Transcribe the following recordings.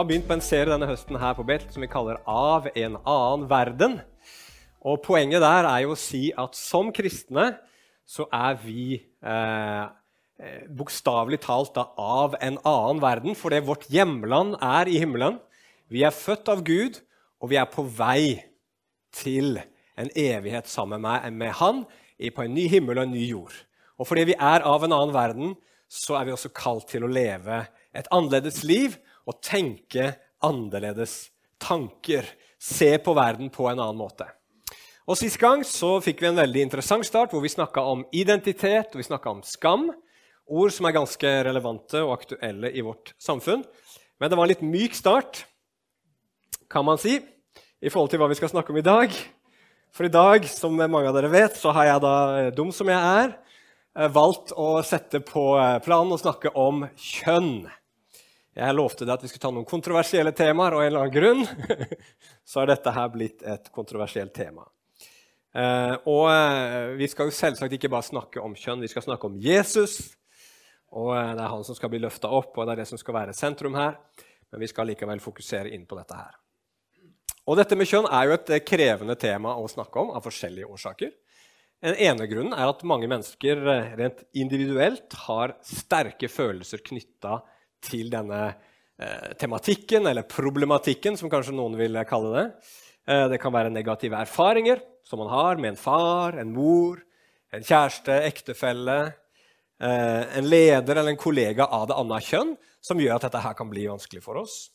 har begynt på en serie denne høsten her på Betel som vi kaller Av en annen verden. Og Poenget der er jo å si at som kristne så er vi eh, eh bokstavelig talt da, av en annen verden, fordi vårt hjemland er i himmelen. Vi er født av Gud, og vi er på vei til en evighet sammen med, med Han på en ny himmel og en ny jord. Og fordi vi er av en annen verden, så er vi også kalt til å leve et annerledes liv og tenke annerledes tanker. Se på verden på en annen måte. Og Sist gang så fikk vi en veldig interessant start hvor vi snakka om identitet og vi om skam. Ord som er ganske relevante og aktuelle i vårt samfunn. Men det var en litt myk start, kan man si, i forhold til hva vi skal snakke om i dag. For i dag, som mange av dere vet, så har jeg da, dum som jeg er, eh, valgt å sette på eh, planen å snakke om kjønn. Jeg lovte deg at vi skulle ta noen kontroversielle temaer, og en eller annen grunn så har dette her blitt et kontroversielt tema. Eh, og eh, vi skal jo selvsagt ikke bare snakke om kjønn, vi skal snakke om Jesus. Og eh, det er han som skal bli løfta opp, og det er det som skal være sentrum her. Men vi skal likevel fokusere inn på dette her. Og dette med kjønn er jo et krevende tema å snakke om av forskjellige årsaker. En ene grunnen er at mange mennesker rent individuelt har sterke følelser knytta til denne eh, tematikken, eller problematikken, som kanskje noen vil kalle det. Eh, det kan være negative erfaringer som man har med en far, en mor, en kjæreste, ektefelle, eh, en leder eller en kollega av det andre kjønn, som gjør at dette her kan bli vanskelig for oss.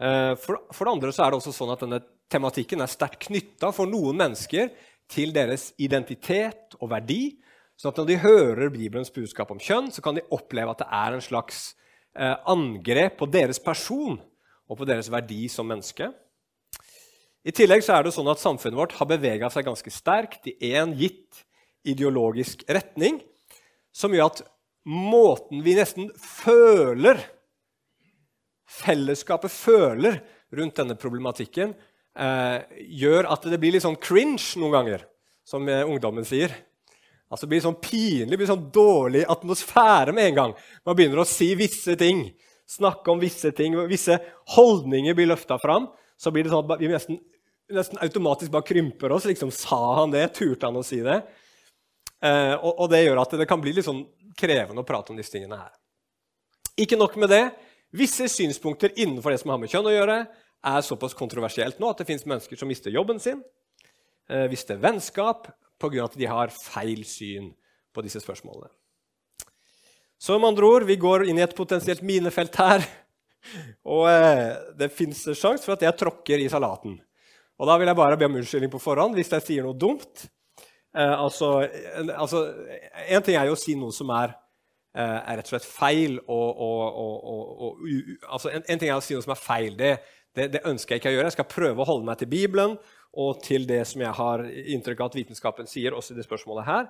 Eh, for, for, det andre så er det også sånn at denne tematikken er sterkt knytta for noen mennesker til deres identitet og verdi. sånn at når de hører Bibelens budskap om kjønn, så kan de oppleve at det er en slags angrep på deres person og på deres verdi som menneske. I tillegg så er det sånn at Samfunnet vårt har bevega seg ganske sterkt i én gitt ideologisk retning, som gjør at måten vi nesten føler Fellesskapet føler rundt denne problematikken, eh, gjør at det blir litt sånn cringe noen ganger, som eh, ungdommen sier. Altså, det blir sånn pinlig, det blir sånn dårlig atmosfære med en gang. Man begynner å si visse ting, snakke om visse ting, visse holdninger blir løfta fram. Så blir det sånn at vi nesten, nesten, automatisk bare krymper oss. Liksom, Sa han det? Turte han å si det? Eh, og, og, det gjør at det kan bli litt sånn krevende å prate om disse tingene her. Ikke nok med det. Visse synspunkter innenfor det som har med kjønn å gjøre, er såpass kontroversielt nå at det fins mennesker som mister jobben sin, eh, mister vennskap, pga. at de har feil syn på disse spørsmålene. Så med andre ord, vi går inn i et potensielt minefelt her. Og eh, det fins sjanse for at jeg tråkker i salaten. Og da vil jeg bare be om unnskyldning på forhånd hvis jeg sier noe dumt. Eh, altså, en, altså, en ting er jo å si noe som er, eh, er rett og slett feil. Og, og, og, altså, en, en, ting er å si noe som er feil. Det, det, det ønsker jeg ikke å gjøre. Jeg skal prøve å holde meg til Bibelen og til det som jeg har inntrykk av at vitenskapen sier, også i det spørsmålet her.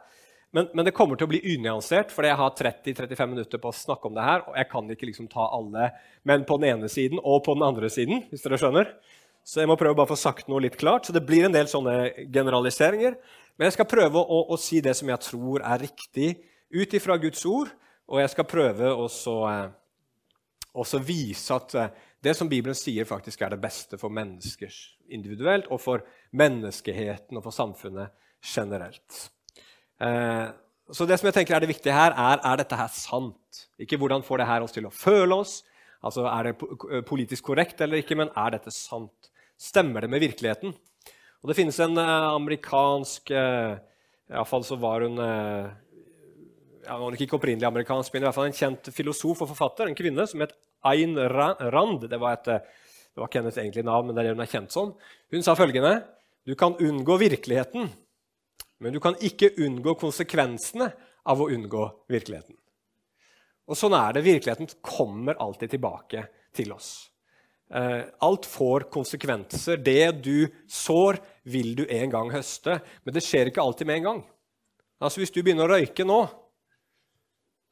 Men, men, det kommer til å bli unyansert, for jeg har 30-35 minutter på å snakke om det her, og jeg kan ikke liksom ta alle Men på den ene siden og på den andre siden. hvis dere skjønner. Så jeg må prøve bare å få sagt noe litt klart. Så det blir en del sånne generaliseringer. Men jeg skal prøve å, å si det som jeg tror er riktig ut ifra Guds ord, og jeg skal prøve å eh, vise at eh, det som Bibelen sier, faktisk er det beste for mennesker individuelt, og for menneskeheten og for samfunnet generelt. Eh, så det som jeg tenker er det viktige her, er er dette her sant. Ikke hvordan får det her oss til å føle oss, altså er det politisk korrekt eller ikke, men er dette sant? Stemmer det med virkeligheten? Og Det finnes en eh, amerikansk eh, Iallfall så var hun eh, ja, hun var ikke opprinnelig amerikansk, men i hvert fall en kjent filosof og forfatter, en kvinne som het Ayn Rand. Det var, et, det var ikke hennes egentlige navn, men det er det hun er kjent som. Hun sa følgende Du kan unngå virkeligheten, men du kan ikke unngå konsekvensene av å unngå virkeligheten. Og sånn er det. Virkeligheten kommer alltid tilbake til oss. Eh, alt får konsekvenser. Det du sår, vil du en gang høste. Men det skjer ikke alltid med en gang. Altså Hvis du begynner å røyke nå,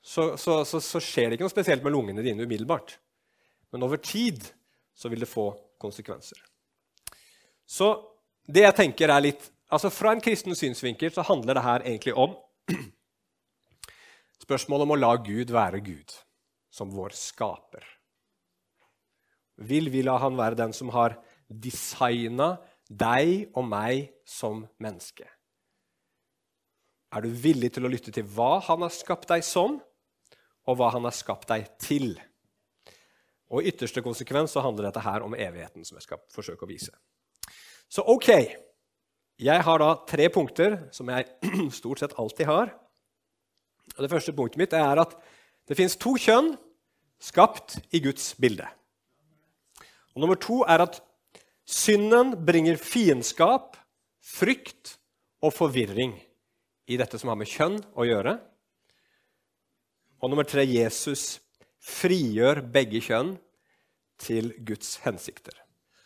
så, så, så, så, skjer det ikke noe spesielt med lungene dine umiddelbart. Men over tid så vil det få konsekvenser. Så det jeg tenker er litt, altså Fra en kristen synsvinkel så handler det her egentlig om spørsmålet om å la Gud være Gud som vår skaper. vil vi la han være den som har designa deg og meg som menneske. Er du villig til å lytte til hva han har skapt deg som, og hva han har skapt deg til? Og I ytterste konsekvens så handler dette her om evigheten, som jeg skal forsøke å vise. Så ok, jeg har da tre punkter som jeg stort sett alltid har. Og Det første punktet mitt er at det fins to kjønn skapt i Guds bilde. Og Nummer to er at synden bringer fiendskap, frykt og forvirring i dette som har med kjønn å gjøre. Og nummer tre Jesus frigjør begge kjønn til Guds hensikter.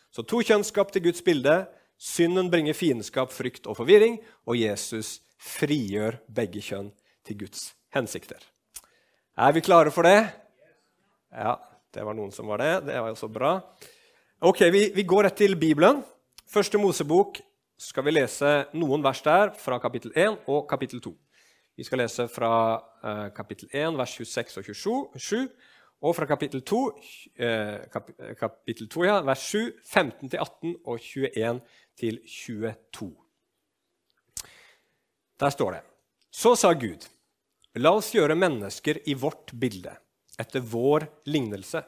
Så to kjønnskap til Guds bilde. Synden bringer fiendskap, frykt og forvirring, og Jesus frigjør begge kjønn til Guds hensikter. Er vi klare for det? Ja, det var noen som var det. Det var jo så bra. Ok, vi, vi går rett til Bibelen. Første Mosebok skal vi lese noen vers der fra kapittel 1 og kapittel 2. Vi skal lese fra uh, kapittel 1, vers 26 og 27, og fra kapittel 2, uh, eh, kap, kapittel 2 ja, vers 7, 15-18 og 21 22. Der står det Så sa Gud, la oss gjøre mennesker i vårt bilde, etter vår lignelse.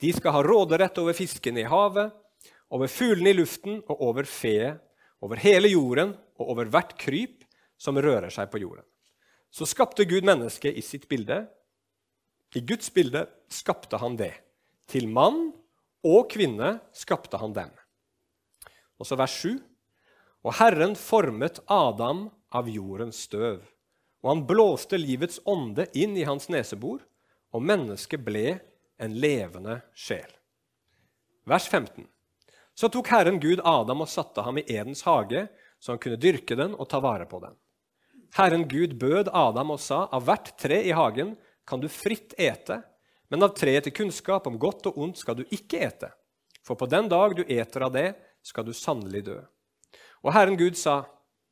De skal ha råderett over fiskene i havet, over fuglene i luften og over feet over hele jorden og over hvert kryp som rører seg på jorden. Så skapte Gud mennesket i sitt bilde. I Guds bilde skapte han det. Til mann og kvinne skapte han dem. Og så vers 7. Og Herren formet Adam av jordens støv. Og han blåste livets ånde inn i hans nesebor, og mennesket ble en levende sjel. Vers 15. Så tok Herren Gud Adam og satte ham i Edens hage, så han kunne dyrke den og ta vare på den. Herren Gud bød Adam og sa, av hvert tre i hagen kan du fritt ete, men av treet til kunnskap om godt og ondt skal du ikke ete. For på den dag du eter av det, skal du sannelig dø. Og Herren Gud sa,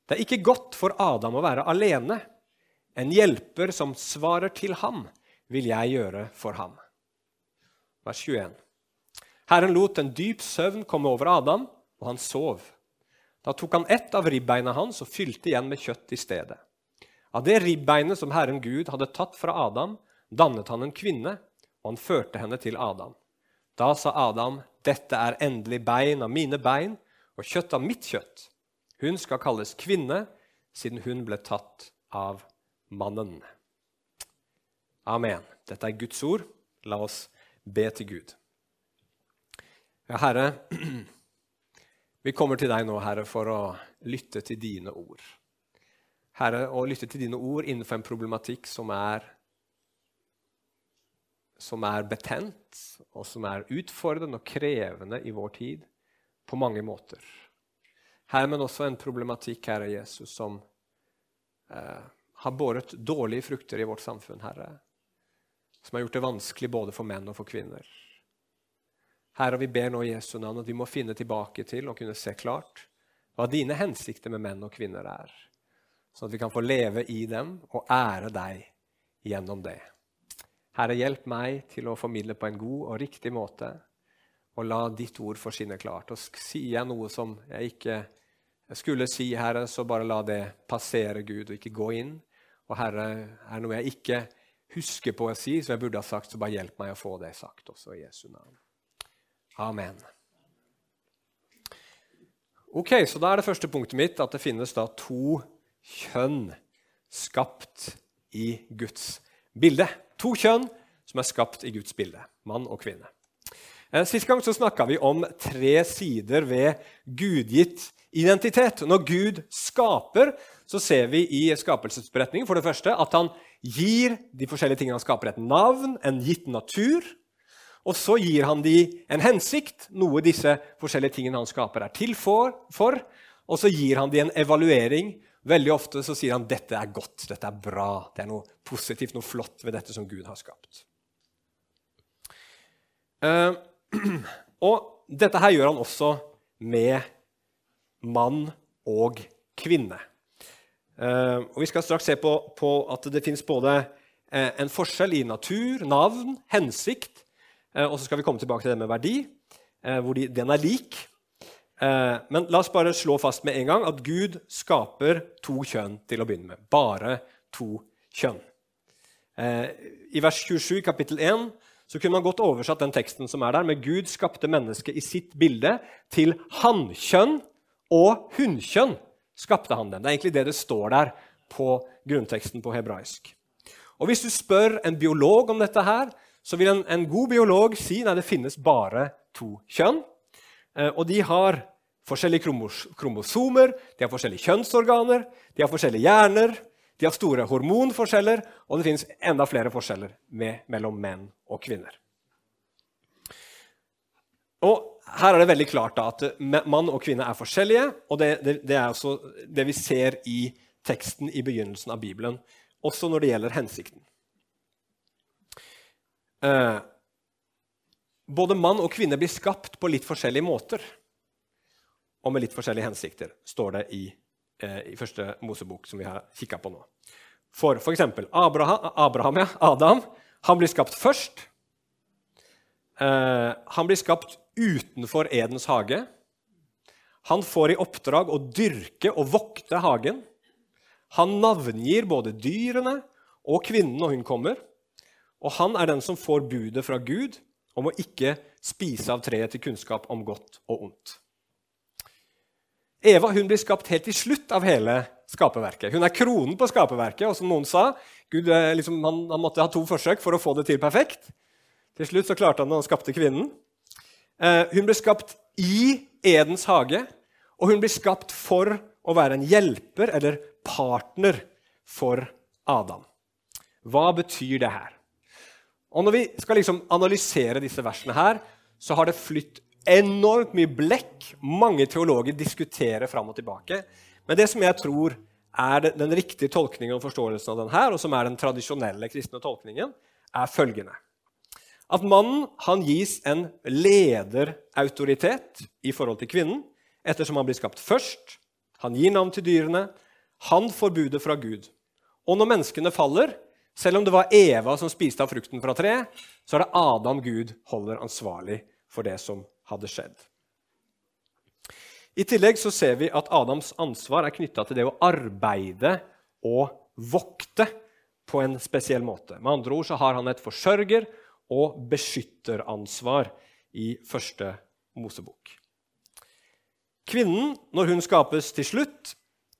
det er ikke godt for Adam å være alene. En hjelper som svarer til ham, vil jeg gjøre for ham. Vers 21. Herren lot en dyp søvn komme over Adam, og han sov. Da tok han ett av ribbeina hans og fylte igjen med kjøtt i stedet. Av det ribbeinet som Herren Gud hadde tatt fra Adam, dannet han en kvinne, og han førte henne til Adam. Da sa Adam, 'Dette er endelig bein av mine bein og kjøtt av mitt kjøtt.' Hun skal kalles kvinne, siden hun ble tatt av mannen. Amen. Dette er Guds ord. La oss be til Gud. Ja, Herre, vi kommer til deg nå, Herre, for å lytte til dine ord. Herre, å lytte til dine ord innenfor en problematikk som er som er betent, og som er utfordrende og krevende i vår tid på mange måter. Her, men også en problematikk, Herre Jesus, som eh, har båret dårlige frukter i vårt samfunn, Herre. Som har gjort det vanskelig både for menn og for kvinner. Herre, vi ber nå i Jesu navn at vi må finne tilbake til og kunne se klart hva dine hensikter med menn og kvinner er, sånn at vi kan få leve i dem og ære deg gjennom det. Herre, hjelp meg til å formidle på en god og riktig måte, og la ditt ord få skinne klart. Og sier jeg noe som jeg ikke skulle si, Herre, så bare la det passere, Gud, og ikke gå inn. Og Herre, er det noe jeg ikke husker på å si, som jeg burde ha sagt, så bare hjelp meg å få det sagt også i Jesu navn. Amen. Ok, så Da er det første punktet mitt at det finnes da to kjønn skapt i Guds bilde. To kjønn som er skapt i Guds bilde. Mann og kvinne. Eh, sist gang så snakka vi om tre sider ved gudgitt identitet. Når Gud skaper, så ser vi i skapelsesberetningen for det første at han gir de forskjellige tingene han skaper, et navn, en gitt natur. Og så gir han de en hensikt, noe disse forskjellige tingene han skaper, er til for. for og så gir han de en evaluering. Veldig ofte så sier han dette er godt, dette er bra, det er noe positivt, noe flott ved dette som Gud har skapt. Uh, og dette her gjør han også med mann og kvinne. Uh, og Vi skal straks se på, på at det fins både uh, en forskjell i natur, navn, hensikt, og så skal vi komme tilbake til det med verdi, hvor de, den er lik. Eh, men la oss bare slå fast med en gang at Gud skaper to kjønn til å begynne med. Bare to kjønn. I vers 27 kapittel 1 så kunne man godt oversatt den teksten som er der, med Gud skapte mennesket i sitt bilde. Til hannkjønn og hunnkjønn skapte han dem. Det er egentlig det det står der på grunnteksten på hebraisk. Og Hvis du spør en biolog om dette, her, så vil en, en god biolog si nei, det finnes bare to kjønn. Eh, og de har forskjellige kromosomer, de har forskjellige kjønnsorganer, de har forskjellige hjerner, de har store hormonforskjeller, og det fins enda flere forskjeller med, mellom menn og kvinner. Og her er det veldig klart at mann og kvinne er forskjellige. og det, det, det, er også det vi ser i teksten i begynnelsen av Bibelen, også når det gjelder hensikten. Eh, både mann og kvinne blir skapt på litt forskjellige måter og med litt forskjellige hensikter, står det i, eh, i første Mosebok, som vi har kikka på nå. For f.eks. Abraham, Abraham ja, Adam han blir skapt først. Eh, han blir skapt utenfor Edens hage. Han får i oppdrag å dyrke og vokte hagen. Han navngir både dyrene og kvinnen når hun kommer. Og han er den som får budet fra Gud om å ikke spise av treet til kunnskap om godt og ondt. Eva hun blir skapt helt til slutt av hele skaperverket. Hun er kronen på skaperverket. og som noen sa, Gud eh, liksom, han, han, måtte ha to forsøk for å få det til perfekt. Til slutt så klarte han det, han skapte kvinnen. Eh, hun ble skapt i Edens hage, og hun blir skapt for å være en hjelper eller partner for Adam. Hva betyr det her? Og Når vi skal liksom analysere disse versene, her, så har det flytt enormt mye blekk. Mange teologer diskuterer fram og tilbake. Men det som jeg tror er den riktige tolkningen og forståelsen av den her, og som er den tradisjonelle kristne tolkningen, er følgende. At mannen han gis en lederautoritet i forhold til kvinnen, ettersom han blir skapt først. Han gir navn til dyrene. Han får budet fra Gud. Og når menneskene faller, selv om det var Eva som spiste av frukten fra treet, så er det Adam Gud holder ansvarlig for det som hadde skjedd. I tillegg så ser vi at Adams ansvar er knytta til det å arbeide og vokte på en spesiell måte. Med andre ord så har han et forsørger- og beskytteransvar i første Mosebok. Kvinnen, når hun skapes til slutt,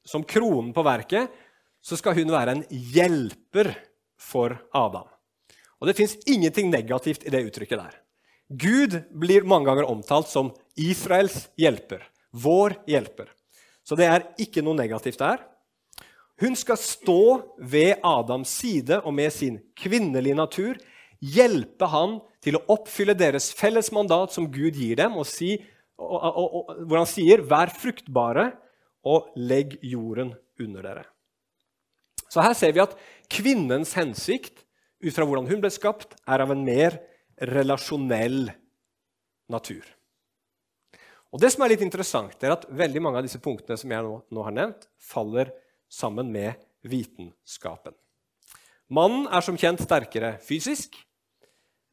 som kronen på verket, så skal hun være en hjelper for Adam. Og Det fins ingenting negativt i det uttrykket der. Gud blir mange ganger omtalt som Israels hjelper. Vår hjelper. Så det er ikke noe negativt der. Hun skal stå ved Adams side og med sin kvinnelige natur hjelpe han til å oppfylle deres felles mandat som Gud gir dem, og si, og, og, og, hvor han sier 'vær fruktbare og legg jorden under dere'. Så her ser vi at kvinnens hensikt ut fra hvordan hun ble skapt, er av en mer relasjonell natur. Og Det som er litt interessant, er at veldig mange av disse punktene som jeg nå, har nevnt, faller sammen med vitenskapen. Mannen er som kjent sterkere fysisk.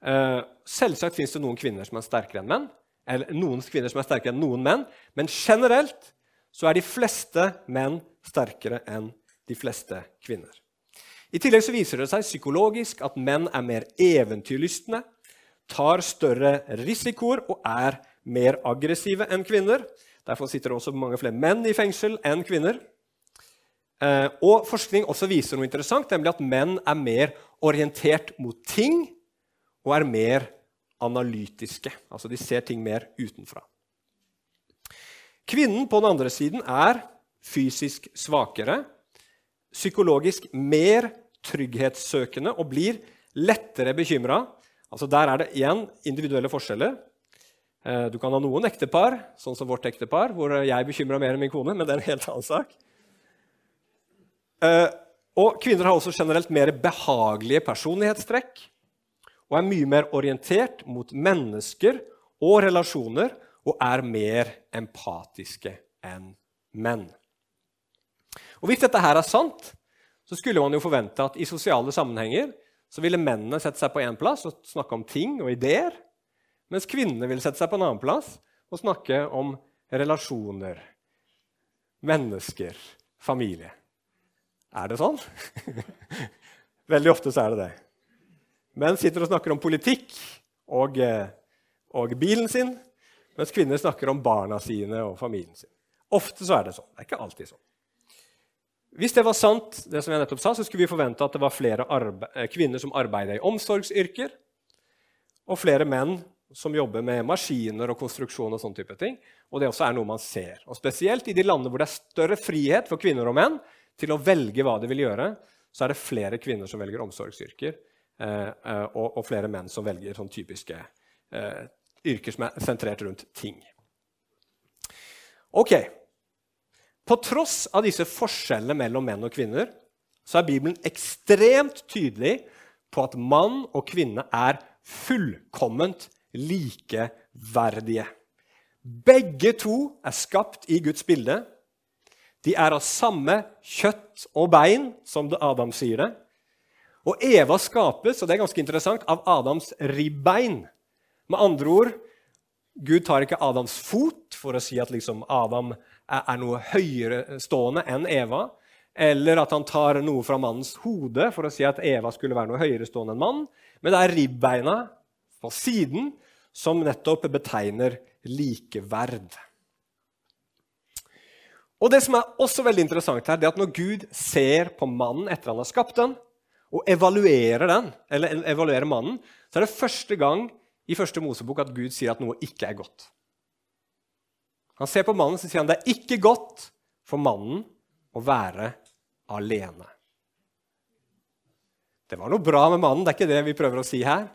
Eh, selvsagt fins det noen kvinner som er sterkere enn menn, eller noen kvinner som er sterkere enn noen menn, men generelt så er de fleste menn sterkere enn de fleste kvinner. I tillegg så viser det seg psykologisk at menn er mer eventyrlystne, tar større risikoer og er mer aggressive enn kvinner. Derfor sitter det også mange flere menn i fengsel enn kvinner. Eh, og forskning også viser noe interessant, nemlig at menn er mer orientert mot ting og er mer analytiske. Altså de ser ting mer utenfra. Kvinnen på den andre siden er fysisk svakere psykologisk mer trygghetssøkende og blir lettere bekymra. Altså der er det igjen individuelle forskjeller. Eh, du kan ha noen ektepar, sånn som vårt ektepar, hvor jeg bekymra mer enn min kone, men det er en helt annen sak. Eh, og kvinner har også generelt mer behagelige personlighetstrekk og er mye mer orientert mot mennesker og relasjoner og er mer empatiske enn menn. Og Hvis dette her er sant, så skulle man jo forvente at i sosiale sammenhenger så ville mennene sette seg på én plass og snakke om ting og ideer, mens kvinnene ville sette seg på en annen plass og snakke om relasjoner, mennesker, familie. Er det sånn? Veldig ofte så er det det. Menn sitter og snakker om politikk og, eh, og bilen sin, mens kvinner snakker om barna sine og familien sin. Ofte så er det sånn. Det er ikke alltid sånn. Hvis det var sant, det som jeg nettopp sa, så skulle vi forvente at det var flere eh, kvinner som arbeider i omsorgsyrker, og flere menn som jobber med maskiner og konstruksjon. og sånne type ting. Og det også er noe man ser. Og Spesielt i de landene hvor det er større frihet for kvinner og menn til å velge hva de vil gjøre, så er det flere kvinner som velger omsorgsyrker, eh, eh, og, og, flere menn som velger sånn typiske eh, yrker som er sentrert rundt ting. Ok, På tross av disse forskjellene mellom menn og kvinner så er Bibelen ekstremt tydelig på at mann og kvinne er fullkomment likeverdige. Begge to er skapt i Guds bilde. De er av samme kjøtt og bein, som Adam sier det. Og Eva skapes, og det er ganske interessant, av Adams ribbein. Med andre ord, Gud tar ikke Adams fot for å si at liksom Adam er noe høyere stående enn Eva. Eller at han tar noe fra mannens hode for å si at Eva skulle være noe høyere stående enn mann. Men det er ribbeina på siden som nettopp betegner likeverd. Og Det som er også veldig interessant her, det er at når Gud ser på mannen etter han har skapt den, og evaluerer den, eller evaluerer mannen, så er det første gang i første Mosebok at Gud sier at noe ikke er godt. Han ser på mannen så sier han det er ikke godt for mannen å være alene. Det var noe bra med mannen, det er ikke det vi prøver å si her.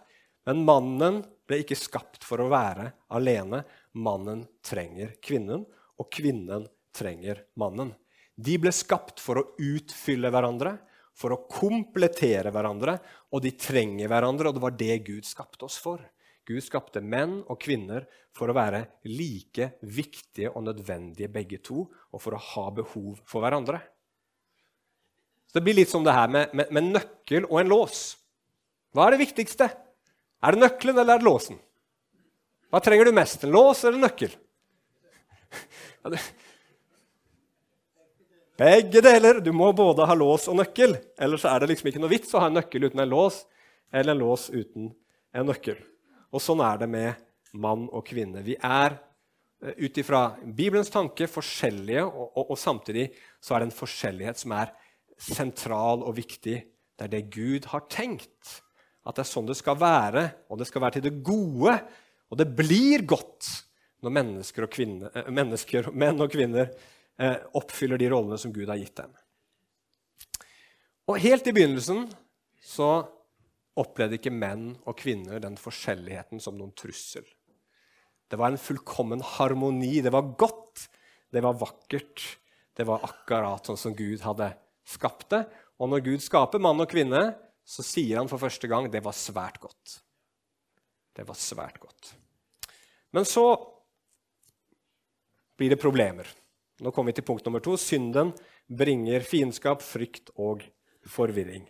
Men mannen ble ikke skapt for å være alene. Mannen trenger kvinnen, og kvinnen trenger mannen. De ble skapt for å utfylle hverandre, for å komplettere hverandre, og de trenger hverandre, og det var det Gud skapte oss for. Gud skapte menn og kvinner for å være like viktige og nødvendige begge to, og for å ha behov for hverandre. Så Det blir litt som det her med, med, med nøkkel og en lås. Hva er det viktigste? Er det nøkkelen eller er det låsen? Hva trenger du mest? En lås eller en nøkkel? Begge deler. Du må både ha lås og nøkkel. Ellers er det liksom ikke noe vits å ha en nøkkel uten en lås eller en lås uten en nøkkel. Og sånn er det med mann og kvinne. Vi er eh, ut ifra Bibelens tanke forskjellige, og, og, og, samtidig så er det en forskjellighet som er sentral og viktig. Det er det Gud har tenkt at det er sånn det skal være, og det skal være til det gode. Og det blir godt når mennesker, og kvinner, eh, mennesker menn og kvinner eh, oppfyller de rollene som Gud har gitt dem. Og Helt i begynnelsen så opplevde ikke menn og kvinner den forskjelligheten som noen trussel. Det var en fullkommen harmoni. Det var godt, det var vakkert. Det var akkurat sånn som Gud hadde skapt det. Og når Gud skaper mann og kvinne, så sier han for første gang det var svært godt. Det var svært godt. Men så blir det problemer. Nå kommer vi til punkt nummer to. Synden bringer fiendskap, frykt og forvirring.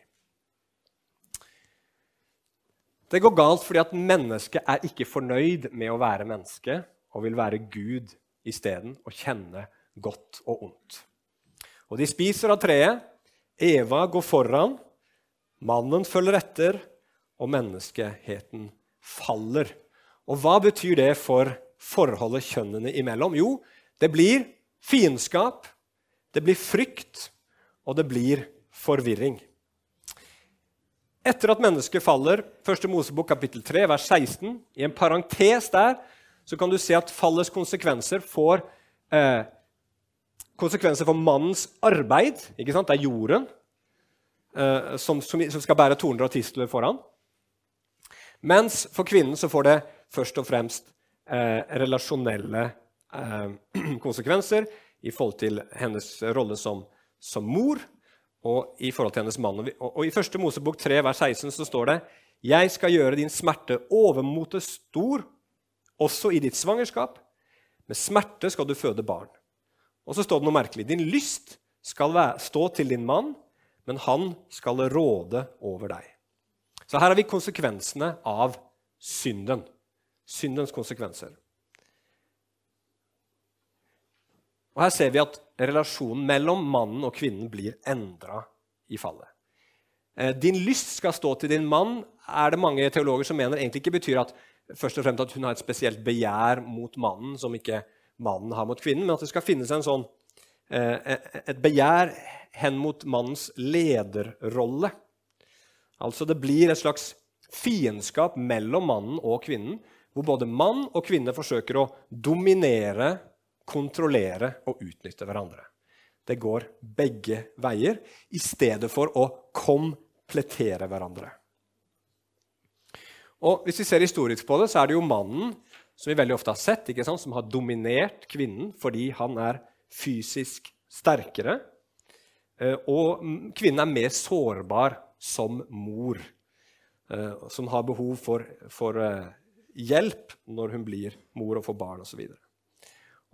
Det går galt fordi at mennesket er ikke fornøyd med å være menneske og vil være Gud isteden og kjenne godt og ondt. Og de spiser av treet. Eva går foran Mannen følger etter, og menneskeheten faller. Og hva betyr det for forholdet kjønnene imellom? Jo, det blir fiendskap, det blir frykt, og det blir forvirring. Etter at mennesket faller, 1. Mosebok kapittel 3, vers 16, i en parentes der, så kan du se at fallets konsekvenser får eh, konsekvenser for mannens arbeid. ikke sant? Det er jorden eh, som, som, som, skal bære torner og tistler foran. Mens for kvinnen så får det først og fremst eh, relasjonelle uh, konsekvenser i forhold til hennes rolle som, som, mor og i forhold til hennes mann. Og, I 1. Mosebok 3, vers 16 så står det jeg skal gjøre din smerte overmote stor, også i ditt svangerskap. Med smerte skal du føde barn. Og så står det noe merkelig. Din lyst skal stå til din mann, men han skal råde over deg. Så her har vi konsekvensene av synden. Syndens konsekvenser. Og Her ser vi at relasjonen mellom mannen og kvinnen blir endra i fallet. Eh, din lyst skal stå til din mann, er det mange teologer som mener egentlig ikke betyr at først og fremst at hun har et spesielt begjær mot mannen som ikke mannen har mot kvinnen, men at det skal finnes en sånn, eh, et begjær hen mot mannens lederrolle. Altså det blir et slags fiendskap mellom mannen og kvinnen, hvor både mann og kvinne forsøker å dominere kontrollere og utnytte hverandre. Det går begge veier i stedet for å komplettere hverandre. Og Hvis vi ser historisk på det, så er det jo mannen som vi veldig ofte har sett, som har dominert kvinnen fordi han er fysisk sterkere. Eh, og kvinnen er mer sårbar som mor, eh, som har behov for, for eh, hjelp når hun blir mor og får barn osv.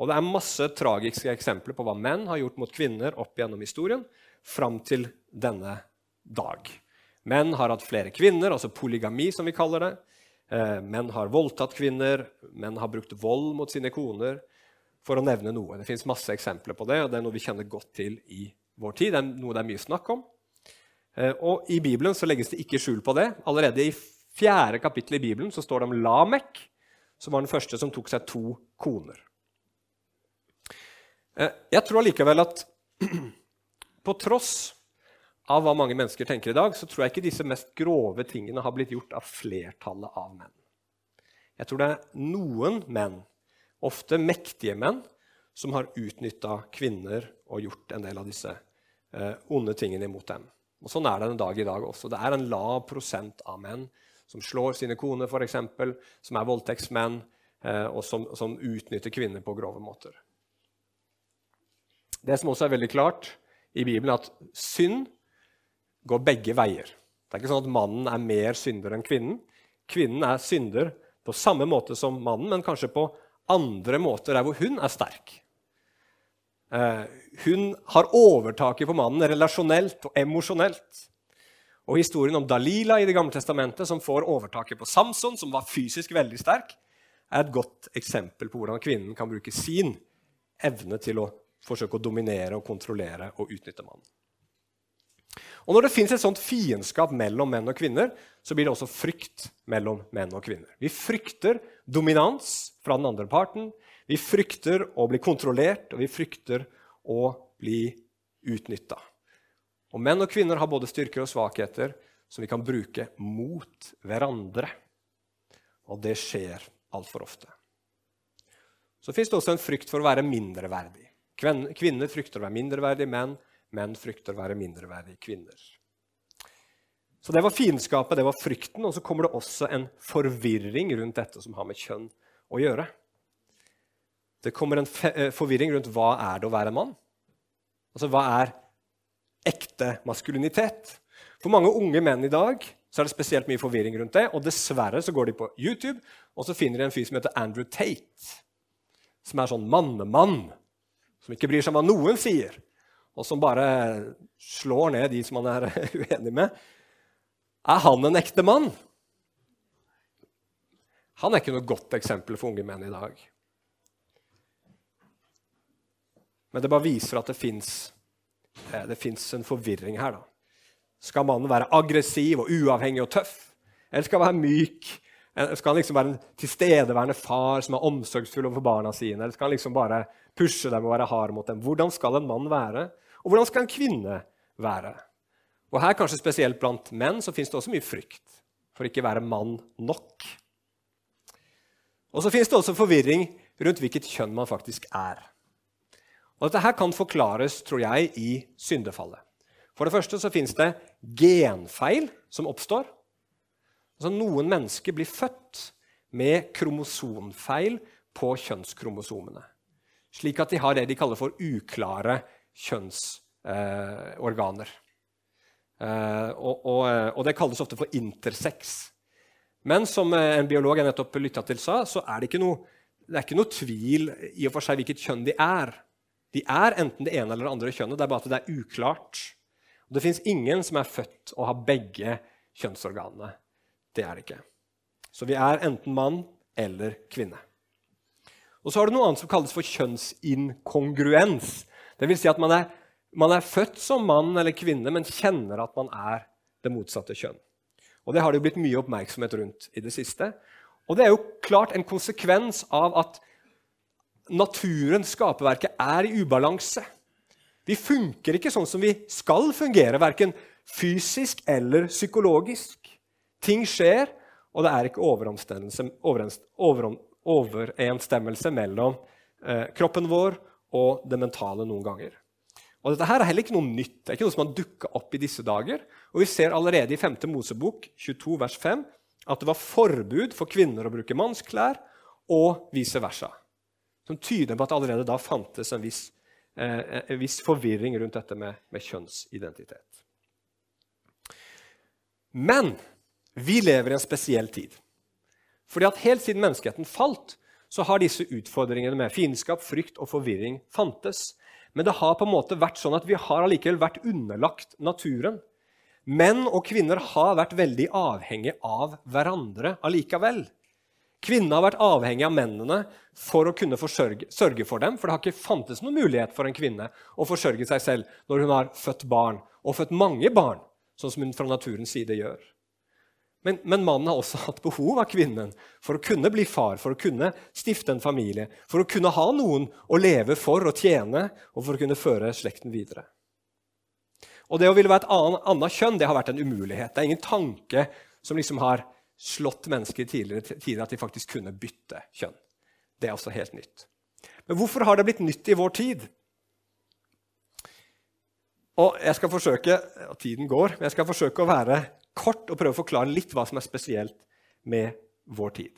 Og det er masse tragiske eksempler på hva menn har gjort mot kvinner opp gjennom historien fram til denne dag. Menn har hatt flere kvinner, altså polygami, som vi kaller det. Eh, menn har voldtatt kvinner, menn har brukt vold mot sine koner, for å nevne noe. Det fins masse eksempler på det, og det er noe vi kjenner godt til i vår tid. Det er noe det er mye snakk om. Eh, og I Bibelen så legges det ikke skjul på det. Allerede i fjerde kapittel i Bibelen så står det om Lamek, som var den første som tok seg to koner. Eh, jeg tror allikevel at på tross av hva mange mennesker tenker i dag, så tror jeg ikke disse mest grove tingene har blitt gjort av flertallet av menn. Jeg tror det er noen menn, ofte mektige menn, som har utnytta kvinner og gjort en del av disse eh, onde tingene imot dem. Og Sånn er det en dag i dag også. Det er en lav prosent av menn som slår sine koner, f.eks., som er voldtektsmenn, eh, og som, som utnytter kvinner på grove måter. Det som også er veldig klart i Bibelen, er at synd går begge veier. Det er ikke sånn at mannen er mer synder enn kvinnen. Kvinnen er synder på samme måte som mannen, men kanskje på andre måter der hvor hun er sterk. Eh, hun har overtaket på mannen relasjonelt og emosjonelt. Og Historien om Dalila i Det gamle testamentet, som får overtaket på Samson, som var fysisk veldig sterk, er et godt eksempel på hvordan kvinnen kan bruke sin evne til å forsøke å dominere og kontrollere og utnytte mannen. Og Når det fins et sånt fiendskap mellom menn og kvinner, så blir det også frykt mellom menn og kvinner. Vi frykter dominans fra den andre parten. Vi frykter å bli kontrollert, og vi frykter å bli utnytta. Og menn og kvinner har både styrker og svakheter som vi kan bruke mot hverandre. Og det skjer altfor ofte. Så fins det også en frykt for å være mindreverdig. Kvinner frykter å være mindreverdige menn. Menn frykter å være mindreverdige kvinner. Så Det var fiendskapet, det var frykten, og så kommer det også en forvirring rundt dette som har med kjønn å gjøre. Det kommer en eh, forvirring rundt hva er det å være mann. Altså, Hva er ekte maskulinitet? For mange unge menn i dag så er det spesielt mye forvirring rundt det. Og dessverre så går de på YouTube og så finner de en fyr som heter Andrew Tate. Som er sånn mannemann som ikke bryr seg om hva noen sier, og som bare slår ned de som han er uenig med, er han en ekte mann? Han er ikke noe godt eksempel for unge menn i dag. Men det bare viser at det fins eh, en forvirring her. da. Skal mannen være aggressiv og uavhengig og tøff? Eller skal han være myk? Skal han liksom være en tilstedeværende far som er omsorgsfull overfor barna sine? Eller skal han liksom bare pushe dem og være hard mot dem. Hvordan skal en mann være, og hvordan skal en kvinne være? Og her kanskje Spesielt blant menn så fins det også mye frykt for ikke å være mann nok. Og så fins det også forvirring rundt hvilket kjønn man faktisk er. Og Dette her kan forklares tror jeg, i syndefallet. For det første så fins det genfeil som oppstår. Altså Noen mennesker blir født med kromosonfeil på kjønnskromosomene slik at de har det de kaller for uklare kjønnsorganer. Eh, og, og, eh, og, det kalles ofte for intersex. Men som eh, en biolog jeg nettopp lytta til, sa, så er det, ikke noe, det er ikke noe tvil i og for seg hvilket kjønn de er. De er enten det ene eller det andre kjønnet, det er bare at det er uklart. Og det fins ingen som er født og har begge kjønnsorganene. Det er det ikke. Så vi er enten mann eller kvinne. Og så har du noe annet som kalles for kjønnsinkongruens. Vil si at man er, man er født som mann eller kvinne, men kjenner at man er det motsatte kjønn. Og Det har det jo blitt mye oppmerksomhet rundt i det siste. Og det er jo klart en konsekvens av at naturen, skaperverket, er i ubalanse. Vi funker ikke sånn som vi skal fungere, verken fysisk eller psykologisk. Ting skjer, og det er ikke overensstemmelse mellom eh, kroppen vår og det mentale noen ganger. Og Dette her er heller ikke noe nytt. Det er ikke noe som har dukka opp i disse dager. Og Vi ser allerede i 5. Mosebok 22 vers 5 at det var forbud for kvinner å bruke mannsklær, og vice versa. Som tyder på at allerede da fantes en viss, eh, en viss forvirring rundt dette med, med kjønnsidentitet. Men vi lever i en spesiell tid. Fordi at Helt siden menneskeheten falt, så har disse utfordringene med fiendskap, frykt og forvirring fantes. Men det har på en måte vært sånn at vi har allikevel vært underlagt naturen. Menn og kvinner har vært veldig avhengige av hverandre allikevel. Kvinnene har vært avhengige av mennene for å kunne forsørge, sørge for dem. For det har ikke fantes noen mulighet for en kvinne å forsørge seg selv når hun har født barn, og født mange barn, sånn som hun fra naturens side gjør. Men, men, mannen har også hatt behov av kvinnen for å kunne bli far, for å kunne stifte en familie, for å kunne ha noen å leve for og tjene, og for å kunne føre slekten videre. Og det å ville være et annet, kjønn det har vært en umulighet. Det er ingen tanke som liksom har slått mennesker tidligere tider at de faktisk kunne bytte kjønn. Det er også helt nytt. Men hvorfor har det blitt nytt i vår tid? Og jeg skal forsøke, og Tiden går, men jeg skal forsøke å være kort og prøve å forklare litt hva som er spesielt med vår tid.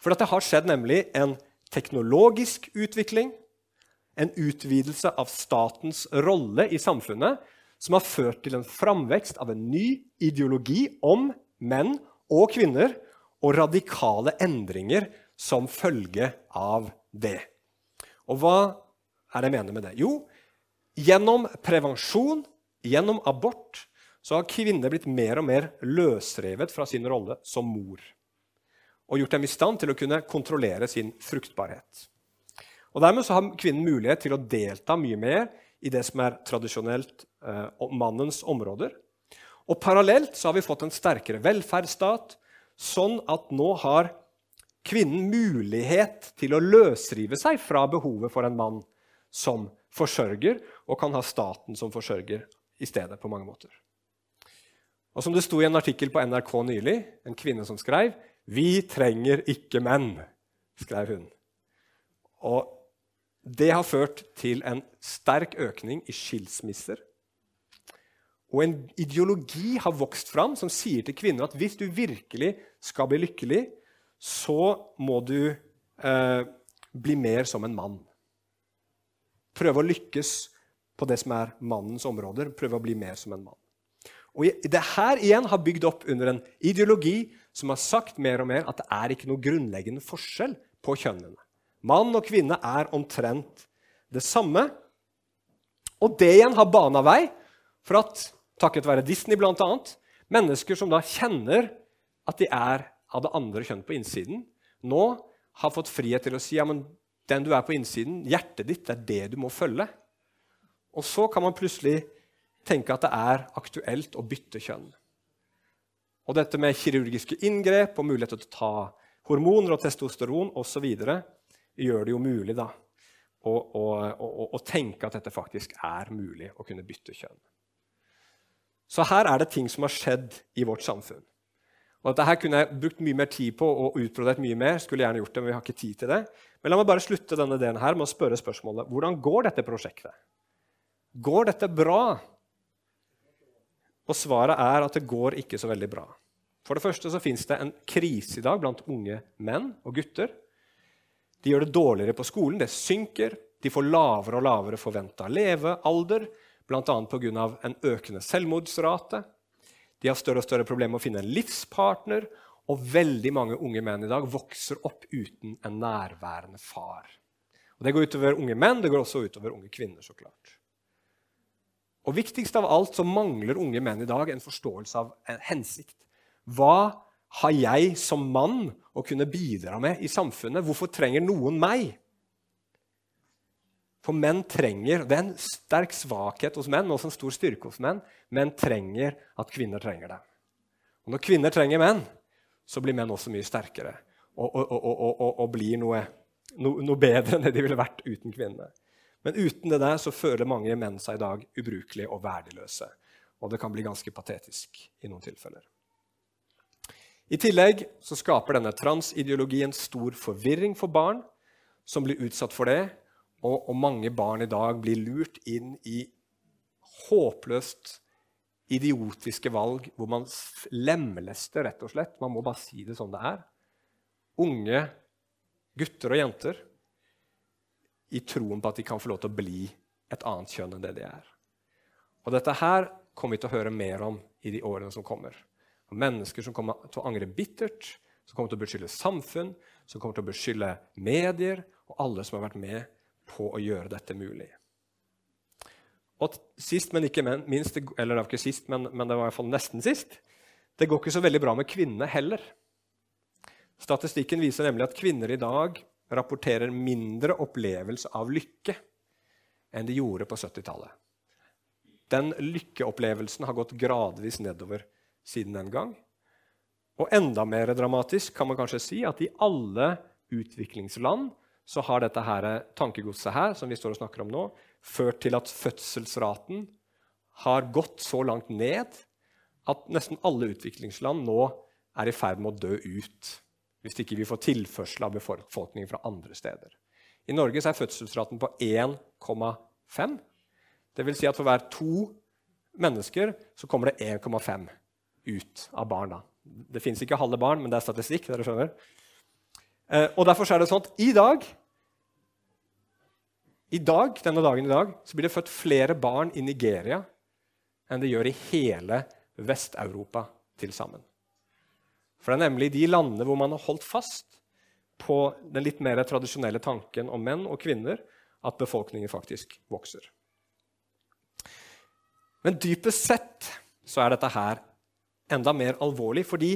For det har skjedd nemlig en teknologisk utvikling, en utvidelse av statens rolle i samfunnet, som har ført til en framvekst av en ny ideologi om menn og kvinner, og radikale endringer som følge av det. Og hva er det jeg mener med det? Jo, gjennom prevensjon, gjennom abort, så har kvinner blitt mer og mer løsrevet fra sin rolle som mor. Og gjort dem i stand til å kunne kontrollere sin fruktbarhet. Og Dermed så har kvinnen mulighet til å delta mye mer i det som er tradisjonelt eh, mannens områder. Og Parallelt så har vi fått en sterkere velferdsstat, sånn at nå har kvinnen mulighet til å løsrive seg fra behovet for en mann som forsørger, og kan ha staten som forsørger i stedet på mange måter. Og som det sto i en artikkel på NRK nylig, en kvinne som skrev 'Vi trenger ikke menn', skrev hun. Og det har ført til en sterk økning i skilsmisser. Og en ideologi har vokst fram som sier til kvinner at hvis du virkelig skal bli lykkelig, så må du eh, bli mer som en mann. Prøve å lykkes på det som er mannens områder. Prøve å bli mer som en mann. Og det her igjen har bygd opp under en ideologi som har sagt mer og mer at det er ikke noe grunnleggende forskjell på kjønnene. Mann og kvinne er omtrent det samme. Og det igjen har bana vei for at, takket være Disney bl.a., mennesker som da kjenner at de er av det andre kjønn på innsiden, nå har fått frihet til å si ja, men den du er på innsiden, hjertet ditt, det er det du må følge. Og så kan man plutselig tenke at det er aktuelt å bytte kjønn. Og dette med kirurgiske inngrep og mulighet til å ta hormoner og testosteron osv gjør det jo mulig da, å, å, å, å, tenke at dette faktisk er mulig å kunne bytte kjønn. Så her er det ting som har skjedd i vårt samfunn. Og dette her kunne jeg brukt mye mer tid på og utbrodert mye mer. skulle gjerne gjort det, men vi har ikke tid til det. Men la meg bare slutte denne delen her med å spørre spørsmålet hvordan går dette prosjektet. Går dette bra? Og svaret er at det går ikke så veldig bra. For det første så fins det en krise i dag blant unge menn og gutter de gjør det dårligere på skolen. Det synker. De får lavere og lavere forventa levealder, bl.a. pga. en økende selvmordsrate. De har større og større problemer med å finne en livspartner. Og veldig mange unge menn i dag vokser opp uten en nærværende far. Og Det går utover unge menn, det går også utover unge kvinner. så klart. Og Viktigst av alt så mangler unge menn i dag en forståelse av en hensikt. Hva har jeg som mann å kunne bidra med i samfunnet? Hvorfor trenger noen meg? For menn trenger Det er en sterk svakhet hos menn, også en stor styrke hos menn. Menn trenger at kvinner trenger det. Og når kvinner trenger menn, så blir menn også mye sterkere og, og, og, og blir noe, no, noe, bedre enn det de ville vært uten kvinnene. Men uten det der så føler mange menn seg i dag ubrukelige og verdiløse. Og det kan bli ganske patetisk i noen tilfeller. I tillegg så skaper denne transideologien stor forvirring for barn som blir utsatt for det, og, og mange barn i dag blir lurt inn i håpløst idiotiske valg hvor man lemlester, rett og slett. Man må bare si det som det er. Unge gutter og jenter i troen på at de kan få lov til å bli et annet kjønn enn det de er. Og Dette her kommer vi til å høre mer om i de årene som kommer. Og mennesker som kommer til å angre bittert, som kommer til å beskylde samfunn, som kommer til å beskylde medier og alle som har vært med på å gjøre dette mulig. Og sist, men ikke minst, eller det var ikke sist, men, men det var i hvert fall nesten sist, det går ikke så veldig bra med kvinnene heller. Statistikken viser nemlig at kvinner i dag rapporterer mindre opplevelse av lykke enn de gjorde på 70-tallet. Den lykkeopplevelsen har gått gradvis nedover siden den gang. Og enda mer dramatisk kan man kanskje si at i alle utviklingsland så har dette her, tankegodset her, som vi står og snakker om nå, ført til at fødselsraten har gått så langt ned at nesten alle utviklingsland nå er i ferd med å dø ut. Hvis ikke vi får tilførsel av befolkningen fra andre steder. I Norge er fødselsraten på 1,5. Det vil si at for hver to mennesker så kommer det 1,5 ut av barna. Det fins ikke halve barn, men det er statistikk. dere skjønner. Eh, og Derfor er det sånn at i dag i dag, denne dagen i dag så blir det født flere barn i Nigeria enn det gjør i hele Vest-Europa til sammen. For det er nemlig de landene hvor man har holdt fast på den litt mer tradisjonelle tanken om menn og kvinner, at befolkningen faktisk vokser. Men dypest sett så er dette her enda mer alvorlig, for de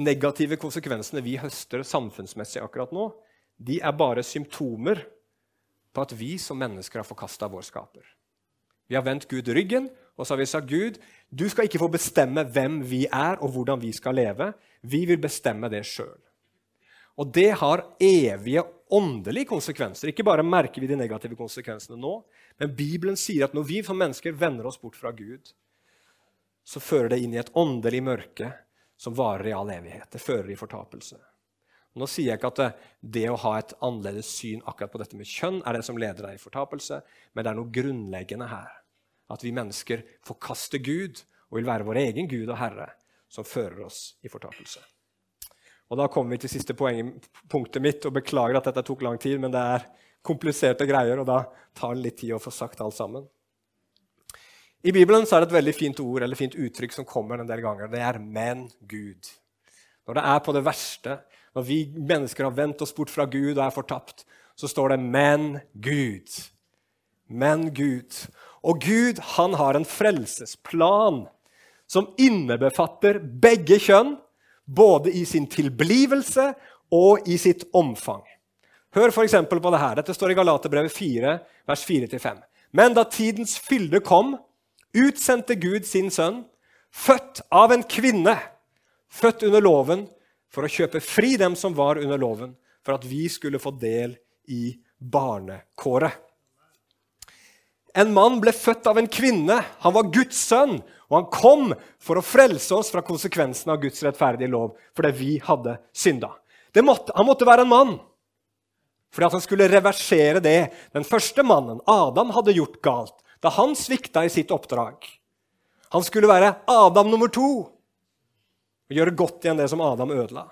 negative konsekvensene vi høster samfunnsmessig akkurat nå, de er bare symptomer på at vi som mennesker har forkasta vår skaper. Vi har vendt Gud ryggen, og så har vi sagt Gud, du skal ikke få bestemme hvem vi er, og hvordan vi skal leve. Vi vil bestemme det sjøl. Og det har evige åndelige konsekvenser. Ikke bare merker vi de negative konsekvensene nå, men Bibelen sier at når vi som mennesker vender oss bort fra Gud, så fører det inn i et åndelig mørke som varer i all evighet. Det fører i fortapelse. Nå sier jeg ikke at det, det, å ha et annerledes syn akkurat på dette med kjønn er det som leder deg i fortapelse, men det er noe grunnleggende her. At vi mennesker forkaster Gud og vil være vår egen Gud og Herre, som fører oss i fortapelse. Og Da kommer vi til siste poenget, punktet mitt, og beklager at dette tok lang tid, men det er kompliserte greier, og da tar det litt tid å få sagt alt sammen. I Bibelen er det et veldig fint ord eller fint uttrykk som kommer en del ganger. Det er 'men Gud'. Når det er på det verste, når vi mennesker har vendt oss bort fra Gud og er fortapt, så står det 'men Gud'. Men Gud. Og Gud han har en frelsesplan som innebefatter begge kjønn, både i sin tilblivelse og i sitt omfang. Hør f.eks. på det her. Dette står i Galaterbrevet 4, vers 4-5. Men da tidens fylde kom, utsendte Gud sin sønn, født av en kvinne, født under loven, for å kjøpe fri dem som var under loven, for at vi skulle få del i barnekåret. En mann ble født av en kvinne. Han var Guds sønn. Og han kom for å frelse oss fra konsekvensen av Guds rettferdige lov, fordi vi hadde synda. Måtte, han måtte være en mann fordi at han skulle reversere det den første mannen, Adam, hadde gjort galt da han svikta i sitt oppdrag. Han skulle være Adam nummer to og gjøre godt igjen det som Adam ødela.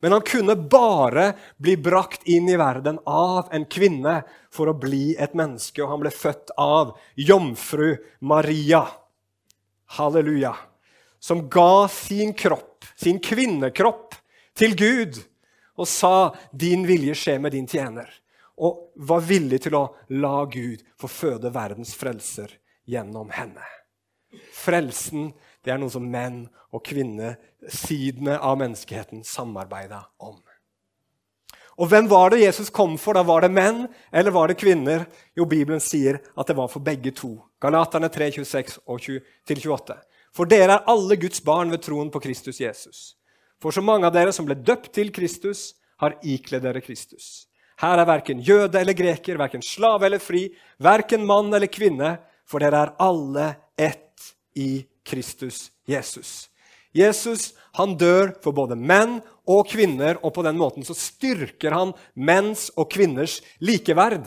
Men han kunne bare bli brakt inn i verden av en kvinne for å bli et menneske, og han ble født av jomfru Maria. Halleluja. Som ga sin kropp, sin kvinnekropp, til Gud og sa 'Din vilje skje med din tjener', og var villig til å la Gud få føde verdens frelser gjennom henne. Frelsen Det er noe som menn og kvinner, sidene av menneskeheten samarbeida om. Og hvem var det Jesus kom for? Da Var det menn eller var det kvinner? Jo, Bibelen sier at det var for begge to. Galaterne 3, 26 og 28. For dere er alle Guds barn ved troen på Kristus Jesus. For så mange av dere som ble døpt til Kristus, har ikledd dere Kristus. Her er verken jøde eller greker, verken slave eller fri, verken mann eller kvinne, for dere er alle ett i Kristus Jesus. Jesus han dør for både menn og kvinner, og på den måten så styrker han menns og kvinners likeverd.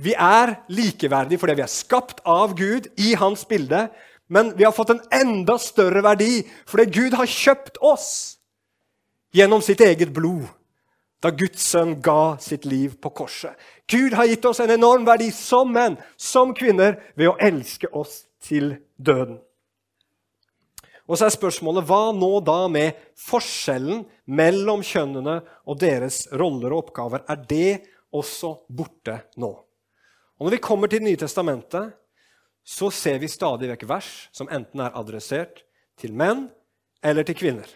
Vi er likeverdige fordi vi er skapt av Gud i hans bilde, men vi har fått en enda større verdi fordi Gud har kjøpt oss gjennom sitt eget blod da Guds sønn ga sitt liv på korset. Gud har gitt oss en enorm verdi som menn, som kvinner, ved å elske oss til døden. Og så er spørsmålet hva nå da med forskjellen mellom kjønnene og deres roller og oppgaver? Er det også borte nå? Og Når vi kommer til Det nye testamentet, så ser vi stadig vekk vers som enten er adressert til menn eller til kvinner,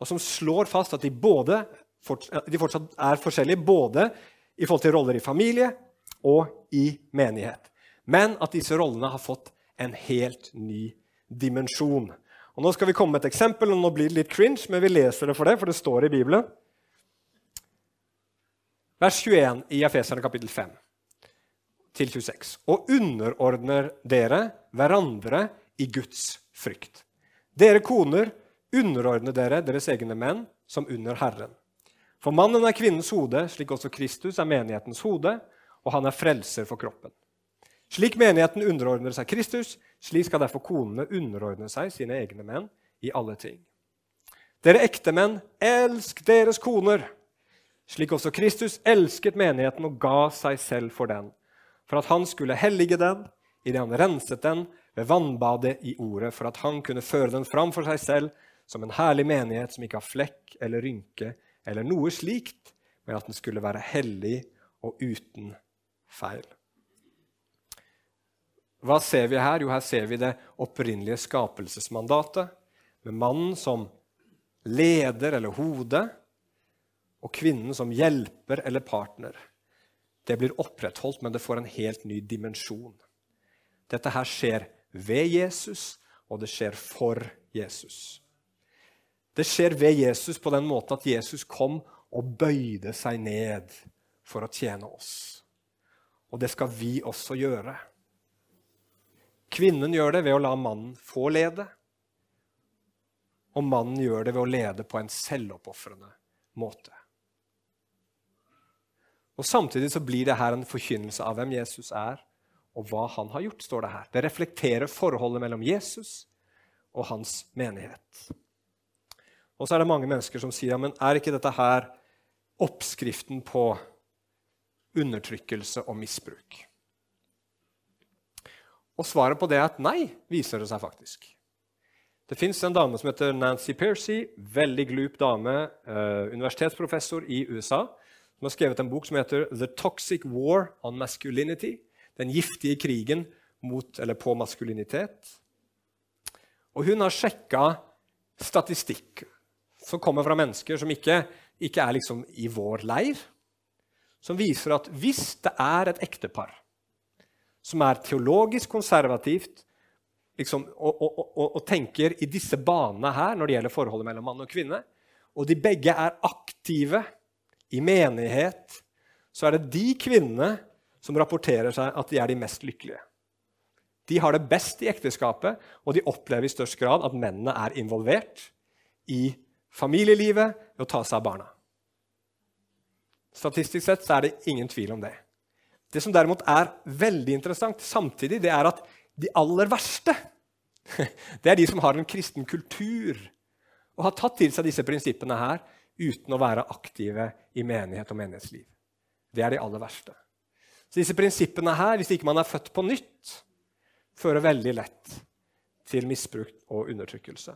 og som slår fast at de både de fortsatt er forskjellige både i forhold til roller i familie og i menighet. Men at disse rollene har fått en helt ny dimensjon. Og Nå skal vi komme med et eksempel, og nå blir det litt cringe, men vi leser det for det, for det står i Bibelen. Vers 21 i Efeserne kapittel 5 til 26. Og underordner dere hverandre i Guds frykt. Dere koner, underordner dere deres egne menn som under Herren. For mannen er kvinnens hode, slik også Kristus er menighetens hode, og han er frelser for kroppen. Slik menigheten underordner seg Kristus, slik skal derfor konene underordne seg sine egne menn i alle ting. Dere ektemenn, elsk deres koner, slik også Kristus elsket menigheten og ga seg selv for den, for at han skulle hellige den idet han renset den ved vannbadet i ordet, for at han kunne føre den fram for seg selv som en herlig menighet som ikke har flekk eller rynke eller noe slikt, men at den skulle være hellig og uten feil. Hva ser vi her? Jo, her ser vi det opprinnelige skapelsesmandatet, med mannen som leder eller hode, og kvinnen som hjelper eller partner. Det blir opprettholdt, men det får en helt ny dimensjon. Dette her skjer ved Jesus, og det skjer for Jesus. Det skjer ved Jesus på den måten at Jesus kom og bøyde seg ned for å tjene oss. Og det skal vi også gjøre. Kvinnen gjør det ved å la mannen få lede. Og mannen gjør det ved å lede på en selvoppofrende måte. Og Samtidig så blir det her en forkynnelse av hvem Jesus er, og hva han har gjort. står Det her. Det reflekterer forholdet mellom Jesus og hans menighet. Og så er det mange mennesker som sier ja, men er ikke dette her oppskriften på undertrykkelse og misbruk? Og svaret på det er at nei, viser det seg faktisk. Det fins en dame som heter Nancy Piercy, veldig glup dame, eh, universitetsprofessor i USA, som har skrevet en bok som heter The Toxic War on Masculinity. Den giftige krigen mot, eller på maskulinitet. Og hun har sjekka statistikk som kommer fra mennesker som ikke, ikke er liksom i vår leir, som viser at hvis det er et ektepar som er teologisk konservativt liksom, og, og, og, og, tenker i disse banene her når det gjelder forholdet mellom mann og kvinne, og de begge er aktive i menighet, så er det de kvinnene som rapporterer seg at de er de mest lykkelige. De har det best i ekteskapet, og de opplever i størst grad at mennene er involvert i familielivet ved å ta seg av barna. Statistisk sett så er det ingen tvil om det. Det som derimot er veldig interessant samtidig, det er at de aller verste det er de som har en kristen kultur og har tatt til seg disse prinsippene her uten å være aktive i menighet og menighetsliv. Det er de aller verste. Så disse prinsippene her, hvis ikke man er født på nytt, fører veldig lett til misbruk og undertrykkelse.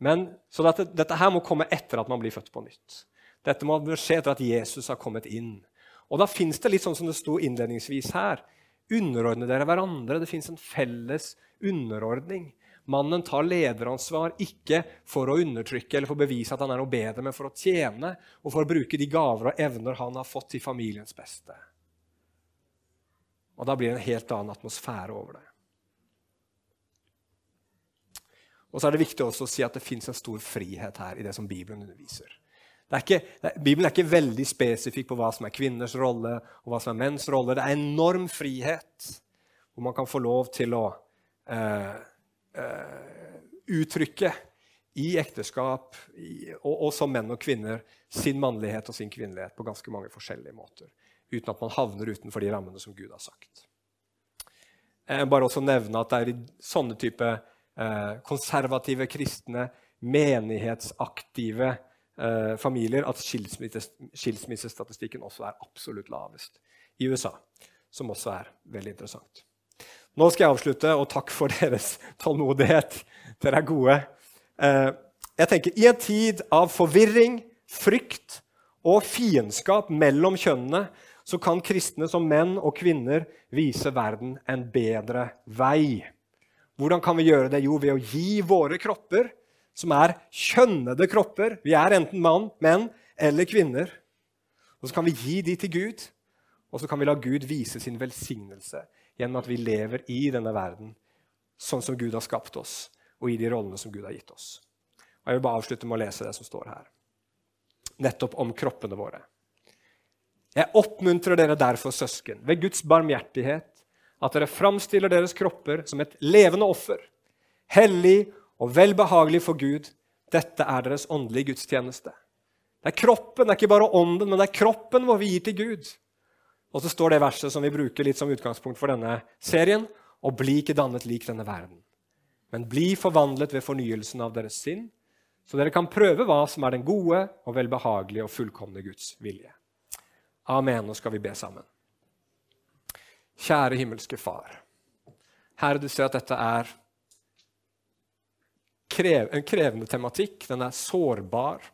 Men, så dette, dette, her må komme etter at man blir født på nytt. Dette må skje etter at Jesus har kommet inn. Og da fins det litt sånn som det sto innledningsvis her, underordne dere hverandre. Det fins en felles underordning. Mannen tar lederansvar ikke for å undertrykke eller for å bevise at han er noe bedre, men for å tjene og for å bruke de gaver og evner han har fått til familiens beste. Og Da blir det en helt annen atmosfære over det. Og så er det viktig også å si at det fins en stor frihet her i det som Bibelen underviser. Er ikke, det, Bibelen er ikke veldig spesifikk på hva som er kvinners rolle og hva som er menns rolle. Det er enorm frihet hvor man kan få lov til å eh, eh, uttrykke i ekteskap i, og, og, som menn og kvinner sin mannlighet og sin kvinnelighet på ganske mange forskjellige måter. Uten at man havner utenfor de rammene som Gud har sagt. Jeg vil bare også nevne at det er i sånne type konservative kristne, menighetsaktive eh, familier at skilsmissestatistikken også er absolutt lavest i USA. Som også er veldig interessant. Nå skal jeg avslutte, og takk for deres tålmodighet. Dere er gode. Eh, jeg tenker, I en tid av forvirring, frykt og fiendskap mellom kjønnene så kan kristne som menn og kvinner vise verden en bedre vei. Hvordan kan vi gjøre det? Jo, ved å gi våre kropper som er kjønnede kropper. Vi er enten mann, menn eller kvinner. Og Så kan vi gi de til Gud, og så kan vi la Gud vise sin velsignelse gjennom at vi lever i denne verden sånn som Gud har skapt oss, og i de rollene som Gud har gitt oss. Og Jeg vil bare avslutte med å lese det som står her, nettopp om kroppene våre. Jeg oppmuntrer dere derfor, søsken, ved Guds barmhjertighet, at dere framstiller deres kropper som et levende offer, hellig og velbehagelig for Gud. Dette er deres åndelige gudstjeneste. Det er kroppen, det er ikke bare ånden, men det er kroppen vår vi gir til Gud. Og så står det verset som vi bruker litt som utgangspunkt for denne serien. Og bli ikke dannet lik denne verden, men bli forvandlet ved fornyelsen av deres sinn, så dere kan prøve hva som er den gode og velbehagelige og fullkomne Guds vilje. Amen. Nå skal vi be sammen. Kjære himmelske Far. Herre, du ser at dette er krev, en krevende tematikk. Den er sårbar.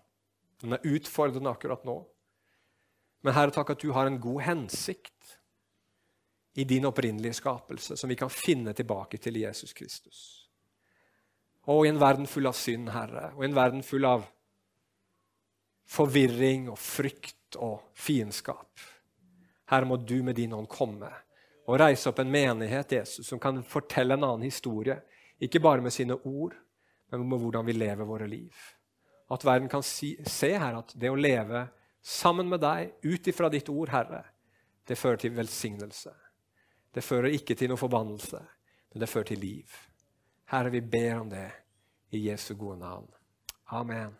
Den er utfordrende akkurat nå. Men Herre, takk at du har en god hensikt i din opprinnelige skapelse, som vi kan finne tilbake til Jesus Kristus. Og i en verden full av synd, Herre, og i en verden full av forvirring og frykt og fiendskap. Herre, må du med din ånd komme og reise opp en menighet Jesus, som kan fortelle en annen historie, ikke bare med sine ord, men med hvordan vi lever våre liv. At verden kan si, se her at det å leve sammen med deg ut ifra ditt ord, Herre, det fører til velsignelse. Det fører ikke til noe forbannelse, men det fører til liv. Herre, vi ber om det i Jesu gode navn. Amen.